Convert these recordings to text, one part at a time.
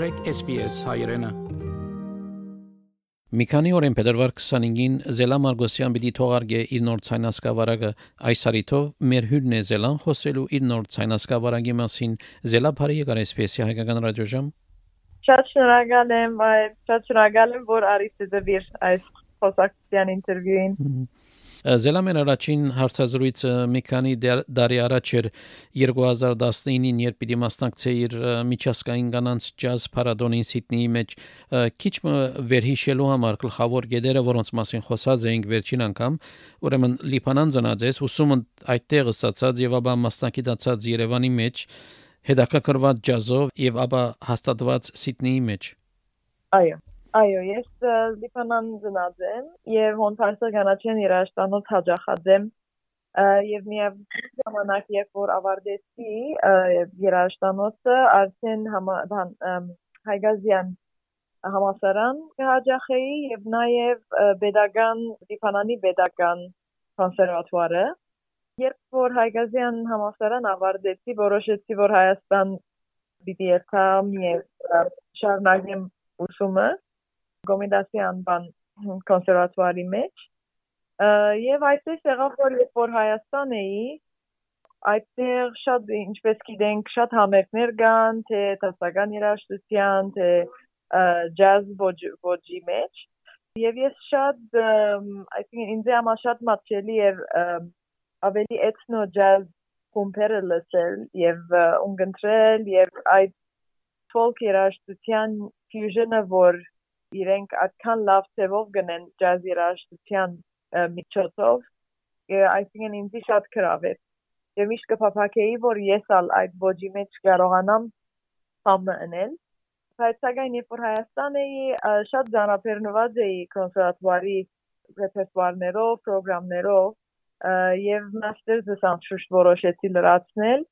մտրեք SPS հայրենը։ Մի քանի օր են փետրվար 25-ին Զելա Մարգոսյան պիտի թողարկե իր նոր ցայնասկավարակը այս արիթով մեր հյուրն է Զելան խոսելու իր նոր ցայնասկավարակի մասին Զելա բարի եկար SPS-ի հայկական ռադիոժամ Շատ շնորհակալ եմ, շատ շնորհակալ եմ, որ արիցը դվիր այս խոսակցության ինտերվյուին։ Զելամեն առաջին հարցազրույցը մի քանի դարի առաջ էր 2019-ին, երբ պիտի մասնակցեի իր միջազգային կանանց ջազ փառատոնին Սիդնեի մեջ քիչ վերհիշելու համար գլխավոր գեդերը, որոնց մասին խոսած էինք վերջին անգամ, ուրեմն Լիբանան ծնած ուսումը այդտեղ ստացած եւ ապա մասնակցած Երևանի մեջ հետաքրքրված ջազով եւ ապա հաստատված Սիդնեի մեջ։ Այո Այո, ես Լիբանան ծնած եմ եւ հոնտարսը կանաչեն երաշտանոց հաջախած եմ եւ միավ ժամանակ երբ որ ավարտեցի երաշտանոցը արդեն հայգազյան համասարան կհաջախեի եւ նաեւ pedagogan Լիբանանի pedagogan կոնսերվատուարը երբ որ հայգազյան համասարան ավարտեցի որոշեցի որ Հայաստան պիտի երթամ եւ շարունակեմ ուսումը Գոմեդասի անվան կոնսերվատուարի մեջ եւ այդպես եղավ որ երբ որ Հայաստան էի այդտեղ շատ ինչպես գիտենք շատ համերգներ կան թե տասական երաժշտության թե ջազ ոճի մեջ եւ ես շատ I think ինձ համար շատ մատչելի էր ավելի էթնո ջազ կոմպերը լսել եւ ունգընտրել եւ այդ folk երաժշտության fusion-ը որ իրենք այդքան լավ ծևով գնեն ջազ երաժշտության միջոցով այսինքն ինձ շատ գրավ է եւ միշտ կփափակեի որ ես ալ այդ ոճի մեջ կարողանամ համը անել բայց սակայն երբ որ Հայաստան էի շատ ճանապարհնված էի կոնսերվատվարի ռեպերտուարներով պրոգրամներով եւ մաստերս անշուշտ որոշեցի լրացնել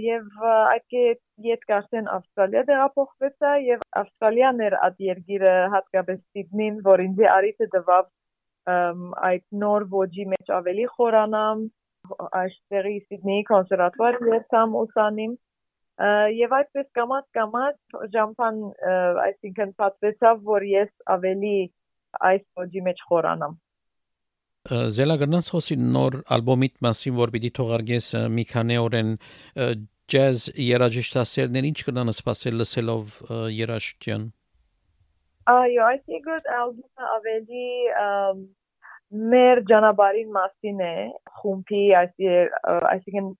եւ այդ ետ կարծեն Ավստրալիա տեղափոխվեցա եւ Ավստրալիան էր այդ երկիրը հատկապես Սիդնին, որ ինձ արիթը տվավ այդ նոր ոճի մեջ ավելի խորանամ այստեղի Սիդնեի կոնսերվատվար երթամ ուսանիմ եւ այդպես կամած կամած ժամփան այսինքն պատվեցավ որ ես ավելի այս ոճի մեջ խորանամ Զելագնաց հոսի նոր ալբոմիտ մասին որ պիտի թողարկես մի քանի օրեն ջազ երաժշտասերներ ինչ կնան սպասել լսելով երաժշտություն Այո, այս եկոտ ալբոմը ավելի մեր ճանապարհին մասին է խումբի այսինքն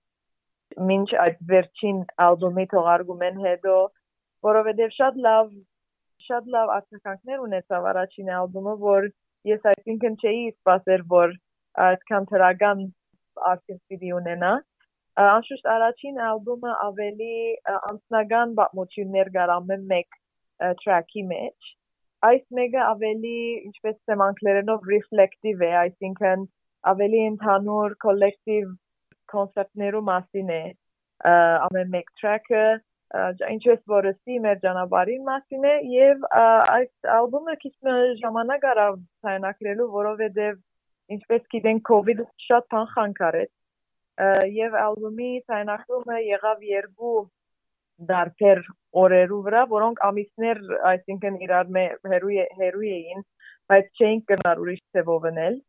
մինչ այդ վերջին ալբոմի թողարկում են հետո որովհետև շատ լավ շատ լավ արձագանքներ ունեցավ առաջին ալբոմը որ ես այսինքն չէի սպասեր, որ այդքան թրական արտիստ պիտի ունենա։ Անշուշտ առաջին ալբոմը ավելի անձնական պատմություններ գարամը մեկ track-ի մեջ։ Այս մեկը ավելի, ինչպես եմ անգլերենով reflective է, այսինքն ավելի ընդհանուր collective կոնցեպտներու մասին է ամեն մեկ track-ը ինչպես որ սի մեր ճանապարհին մասին է եւ այս ալբոմը քիչ ժամանակ արավ ցայնակրելու որովհետեւ ինչպես գիտենք կոവിഡ് շատ բան խանգարեց եւ ալբոմի ցայնակրումը եղավ երկու դարբեր օրերու վրա որոնք ամիսներ այսինքն իրար հերույ հերույ էին բայց չէին կնար ուրիշ ծևովնել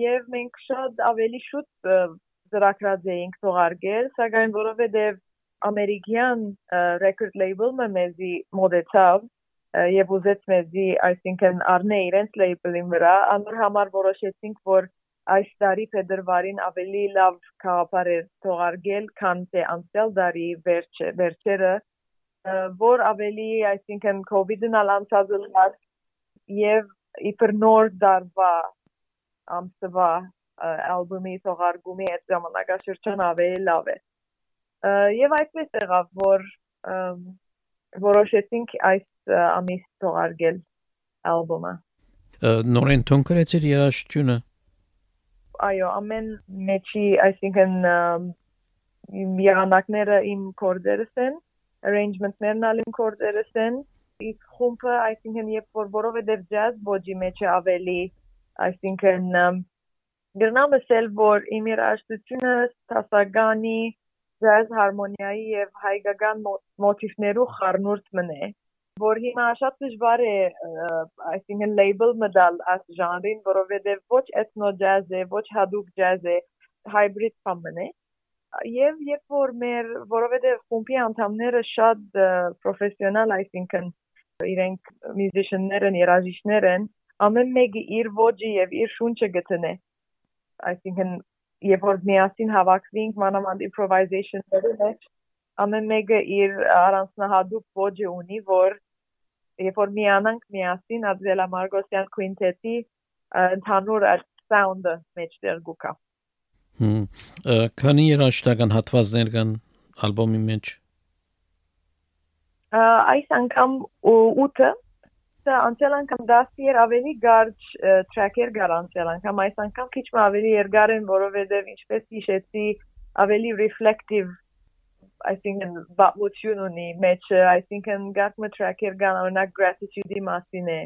եւ մենք շատ ավելի շուտ ծրագրած էինք թողարկել սակայն որովհետեւ ամերիկյան record label-ը մեզի մոդեցավ եւ ուզեց մեզի այսինքն առնե իրենց label-ին վրա անոր համար որոշեցինք որ այս տարի փետրվարին ավելի լավ է թողարկել քան թե անցյալ տարի վերջը վերջերը որ ավելի այսինքն COVID-ն ալանցածել եւ իբր նոր դարվա ամսվա ալբոմի թողարկումի այդ ժամանակաշրջան ավելի լավ է եւ այդպես եղավ որ որոշեցինք այս ամիս թողարկել ալբոմը նորեն թոնքրեցիր երաժշտությունը այո ամեն մեջի այսինքն եղանակները իմ կորդերս են arrangement-ներն ալ իմ կորդերս են իսկ խումբը այսինքն երբ որ որովհետեւ jazz ոճի մեջ ավելի այսինքն գրնամ ասել որ իմ երաժշտությունը տասագանի ջազ հարմոնիայի եւ հայկական մոտիվներու խառնուրդ մնե որ հիմա շատ դժվար է այսինքն label մտալ as ժանրին, որովհետև ոչ ethno jazz է, ոչ հadoop jazz է, բան է։ Եվ երբ որ մեր որովհետև խումբի անդամները շատ պրոֆեսիոնալ, այսինքն իրենք musician-ներ են, երաժիշտներ են, ամեն մեկը իր ոճը եւ իր շունչը գտնե։ Այսինքն երբ որ միասին հավաքվենք մանավանդ improvisation-ների մեջ, ամեն մեկը իր առանձնահատուկ ոճը ունի, որ երբ որ միանանք միասին Ադրելա Մարգոսյան քվինտետի ընդհանուր sound-ը մեջտեղ գուկա։ Հմ քանի երաժշտական հատվածներ կան ալբոմի մեջ? Այս անգամ 8-ը անցյալ անգամ 10-եր ավելի կարճ track-եր կար անցյալ անգամ այս անգամ քիչ ավելի երկար են որովհետև ինչպես հիշեցի ավելի reflective այսինքն բացություն ունի մեջը այսինքն գարմը track-եր կան օրինակ gratitude-ի մասին է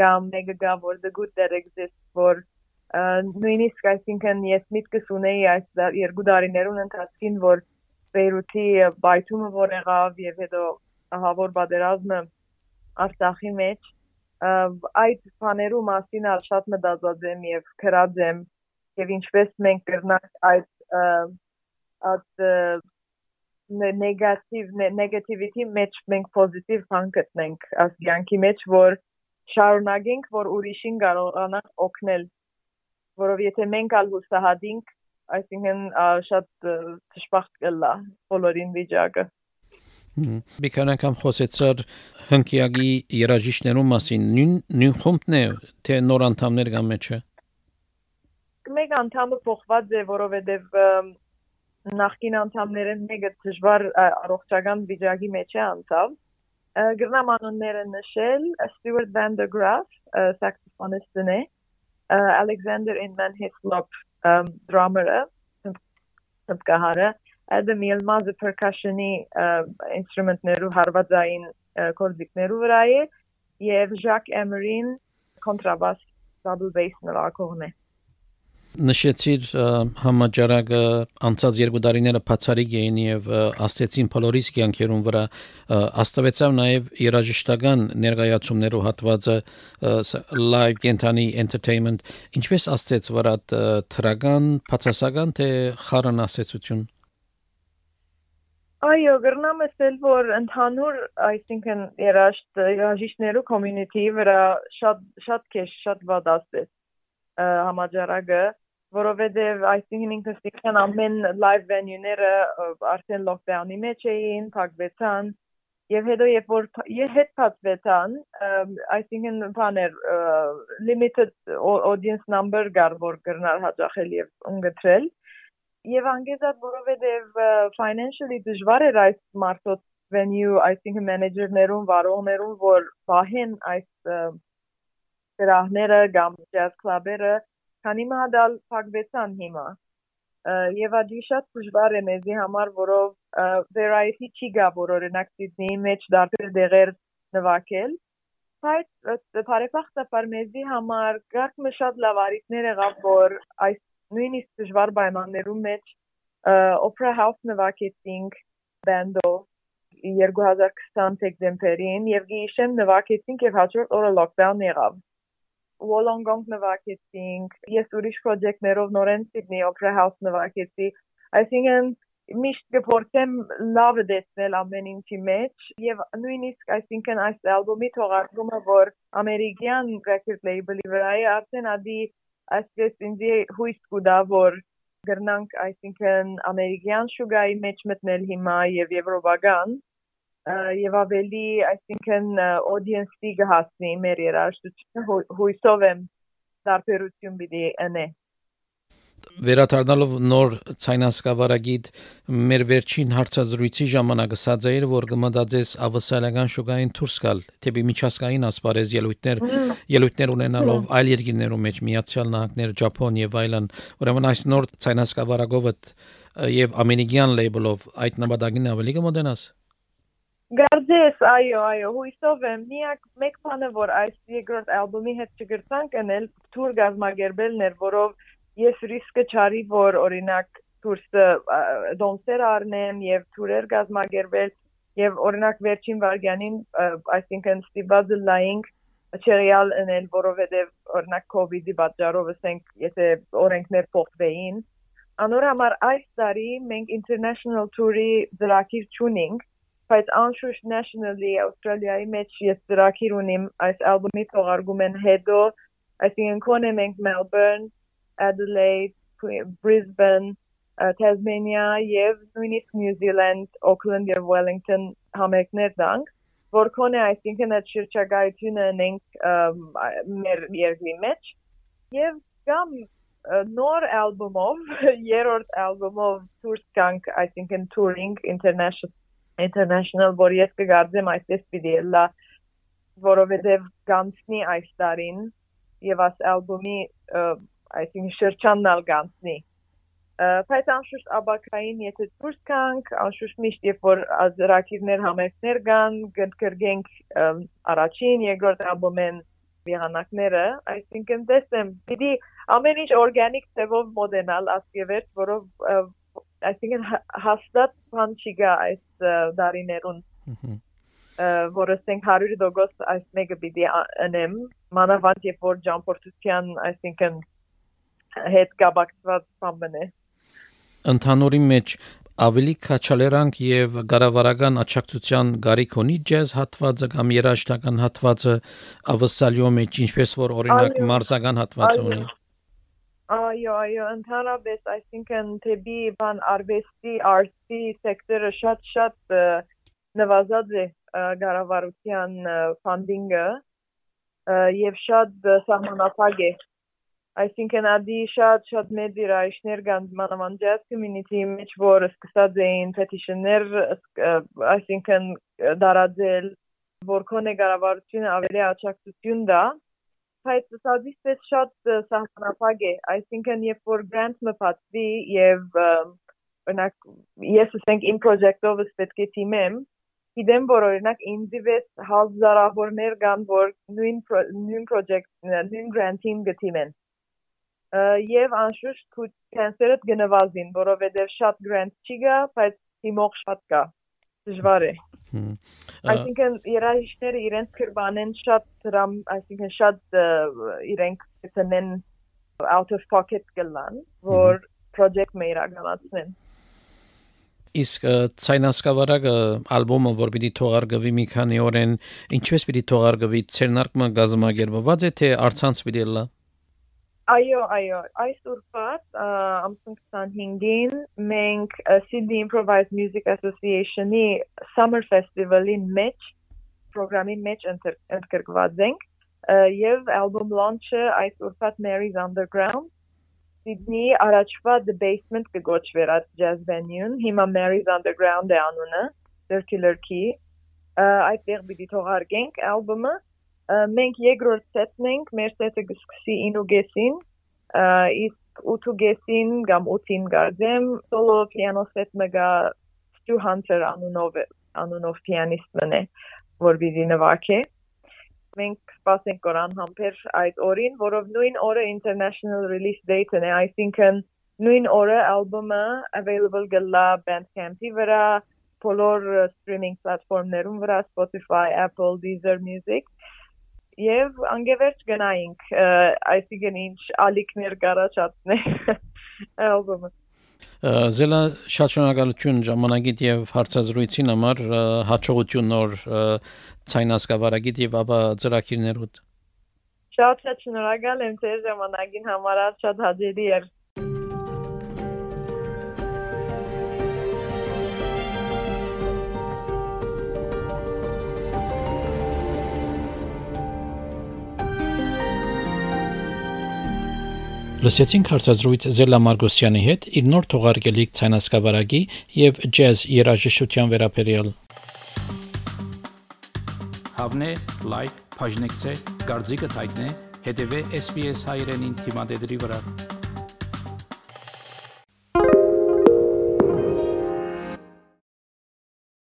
կամ մեկը գա որ the good that exists որ նույնիսկ այսինքն ես միտքս ունեի այս երկու տարիներուն ընթացքին որ Բեյրութի բայթումը որ եղավ եւ հետո ահավոր պատերազմը Արցախի մեջ այդ բաներու մասին ալ շատ մտածած եմ եւ գրած եմ եւ ինչպես մենք կրնանք այդ այդ նեգատիվ նեգատիվիտի մեջ մենք պոզիտիվ բան գտնենք աս յանքի մեջ որ շարունակենք որ ուրիշին կարողանանք օգնել որով եթե մենք ալ հուսահատենք այսինքն շատ ճշմարտ կլա բոլորին վիճակը Մի քանի անգամ խոսեցար հնկիագի երաժիշտներու մասին։ Նույն նույն խումբն է, թե նոր անդամներ կան մեջը։ Մեկ անդամը փոխված է, որովհետև նախկին անդամները մեկը դժվար առողջական վիճակի մեջ է անցավ։ Գրնամ անունները նշել Stuart Van der Graaf, սաքսոֆոնիստն է, Alexander Inman Hislop, drummer-ը, հնդկահարը, Adam Yilmazը percussion-ի ինստրումենտներու հարվածային կորձիկներու վրա է եւ Jacques Emery-ն կոնտրաբաս double bass նվագողն է նշեցիր համաճարակը անցած երկու տարիները բացարիք էին եւ աստեցին բոլորիս կյանքերուն վրա աստավեցավ նաեւ երաժշտական ներկայացումներով հատվածը live կենթանի entertainment ինչպես աստեց վրա թրական բացասական թե խառն ասեցություն Այո, գրնամ ասել, որ ընդհանուր, այսինքն երաշտ երաժիշտներու community վրա շատ շատ քեշ շատ վադասեց համաճարակը, որովհետև այսինքն ինքնստիկան ամեն live venue-ները արդեն lockdown-ի մեջ էին, փակվեցան, եւ հետո երբ որ հետ փակվեցան, այսինքն բաներ limited audience number կար, որ գրնար հաջախել եւ ընկտրել Եվ անգեզած որովհետև financially դժվար էր այս մարդոց venue, այսինքն մենեջերներուն, վարողներուն, որ բահեն այս դրահները կամ jazz club-երը, քանի մադալ փակվեցան հիմա։ Եվ աջի շատ դժվար է մեզի համար, որով variety չի գա, որ օրինակ Սիդնեի մեջ դարձել դեղեր նվակել։ Բայց բարեբախտաբար մեզի համար գարկ շատ լավ արիքներ եղավ, որ այս նույնիսկ դժվար պայմաններում մեջ Opera House նվագեցինք բանդով 2020 դեկտեմբերին եւ գիշեմ նվագեցինք եւ հաջորդ օրը lockdown եղավ Wollongong նվագեցինք ես ուրիշ պրոջեկտներով նորեն Sydney Opera House նվագեցի այսինքն միշտ կփորձեմ լավը դեսնել ամեն ինչի մեջ եւ նույնիսկ այսինքն այս ալբոմի թողարկումը որ ամերիկյան record label-ի վրա է արդեն ադի այսպես ինձ հույս կուտա որ գրնանք այսինքն ամերիկյան շուգայի մեջ մտնել հիմա եւ եվրոպական եւ ավելի այսինքն audience-ի կհասնի մեր երաժշտությունը հույսով եմ դարբերություն պիտի ընե վերադառնալով նոր ցայնասկավարագիտ մեր վերջին հարցազրույցի ժամանակ ասած էր որ կմտածես ավասալական շուկային դուրս գալ դեպի միջազգային ասպարեզ ելույթներ ելույթներ ունենալով այլ երկրներում մեջ միացյալ նահանգներ Ճապոն եւ այլն ուրեմն այս նոր ցայնասկավարագովը եւ ամերիկյան լեյբլով այդ նպատակին ավելի կմոտենաս Գարձես, այո, այո, հույսով եմ։ Միակ մեկ բանը, որ այս երկրորդ ալբոմի հետ չգրցանք անել, թուր գազմագերբելն էր, որով ես ռիսկը չարի, որ օրինակ դուրսը դոնսեր առնեմ եւ թուրեր գազմագերվել եւ օրինակ վերջին վարյանին այսինքն ստիպված լայինք չեղյալ ընել որովհետեւ օրինակ կոവിഡ്ի պատճառով ասենք եթե օրենքներ փոխվեին անոր համար այս տարի մենք international tour-ի ծրագիր ճունինգ բայց անշուշտ nationally Australia-ի մեջ ես ծրագիր ունիմ այս ալբոմի թողարկումեն հետո այսինքն կոնե մենք Melbourne, Adelaide, Brisbane, Tasmania եւ նույնիսկ New Zealand, Auckland եւ Wellington համերգներ դանք որ կոնե այսինքն այդ շրջագայությունը ունենք մեր երկրի մեջ եւ կամ նոր ալբոմով երրորդ ալբոմով դուրս կանք այսինքն touring international international որ ես կգարձեմ այսպես պիտի լա որովհետև գանցնի այս տարին եւ աս ալբոմի այսինքն շրջաննալ գանցնի բայց անշուշտ աբակային եթե դուրս կանք անշուշտ միշտ երբ որ ազրակիրներ համերգներ կան կգրգենք առաջին երկրորդ ալբոմեն եղանակները այսինքն տեսեմ պիտի ամեն ինչ օրգանիկ ծևով մոդենալ ասկևերտ որով այսինքն հաստատ բան չի գա այս դարիներուն որ ասենք 100% այս մեկը պիտի անեմ մանավանդ երբ որ ճամփորդության այսինքն հետ կապակցված բան բնե ընդհանուրի մեջ ավելի քաչալերանք եւ գարավարական աճակցության գարիք ունի ջեզ հատվածը կամ երաժշտական հատվածը ավսալյո մեջ ինչպես որ օրինակ մարզական հատվածը ունի Այո, այո, ընդհանրապես, այսինքն թեպի բան արվեստի, արտի սեկտորը շատ-շատ նվազած է գարավարության ֆանդինգը եւ շատ սահմանափակ է այսինքն ադի շատ շատ մեծ իրայիշներ կան մանավանդ jazz community մեջ որ սկսած էին petition-ներ այսինքն դարաձել որ կոնե գարավարությունը ավելի աջակցություն դա բայց սադիստես շատ սահմանափակ է այսինքն երբ որ grant մփածվի եւ օրինակ ես ասենք իմ project-ով պետք է թիմեմ գիտեմ որ օրինակ ինձի վեց հազարավորներ կան որ նույն նույն project նույն grant-ին գտիմեն եւ անշուշտ քանսերը կնվազին որովհետեւ շատ grant չի գա բայց թիմող շատ կա դժվար է Այսինքն երաժիշտները իրենց կրբանեն շատ դրամ, այսինքն շատ իրենք ցնեն out of pocket գլան, որ project-ը իրականացնեն իսկ ցայնասկավարակը ալբոմը որ պիտի թողարկվի մի քանի օրեն ինչպես պիտի թողարկվի ցերնարկը գազմագերբված է թե արցանց պիտի լա Այո, այո, այս ուրբաթ ամսուն 25-ին մենք Sydney Improvised Music Association-ի Summer Festival-ի մեջ ծրագրի մեջ ընդգրկված ենք եւ album launch-ը այս ուրբաթ Mary's Underground Sydney առաջվա The Basement կգոչվեր այդ jazz venue-ն, հիմա Mary's Underground է անունը, Circular Key։ Այդտեղ պիտի թողարկենք album-ը մենք երկրորդ սեթն ենք, մեր սեթը կսկսի 9:30-ին, իսկ 8:30-ին կամ 8-ին գարձեմ սոլո պիանո սեթը գա Stu Hunter անունով անունով պիանիստն է, որ վիզի նվագե մենք սպասենք կորան համբեր այդ օրին, որով նույն օրը international release date-ն է, այսինքն նույն օրը ալբոմը available գլա Bandcamp-ի վրա, բոլոր streaming platform-ներում վրա, Spotify, Apple, Deezer Music եւ անգևերջ գնայինք այսինքն ինչ ալիքներ կարաչացնե ալբոմը Զելա շատ շնորհակալություն ժամանակիդ եւ հարցազրույցին համար հաջողություն նոր ցայնասկավարագիտ եւ ապա ծրագիրներուդ Շատ շատ շնորհակալ եմ ձեր ժամանակին համար շատ հաջելի էր Լսեցինք հարցազրույց Զելա Մարգոսյանի հետ իր նոր թողարկելիք ցանասկավարագի եւ ջազ երաժշտության վերաբերյալ։ Հավնե լայք, բաժնեկցե, դարձիկը թայտնե, հետեւե SPS հայրենին թիմադեդի վրա։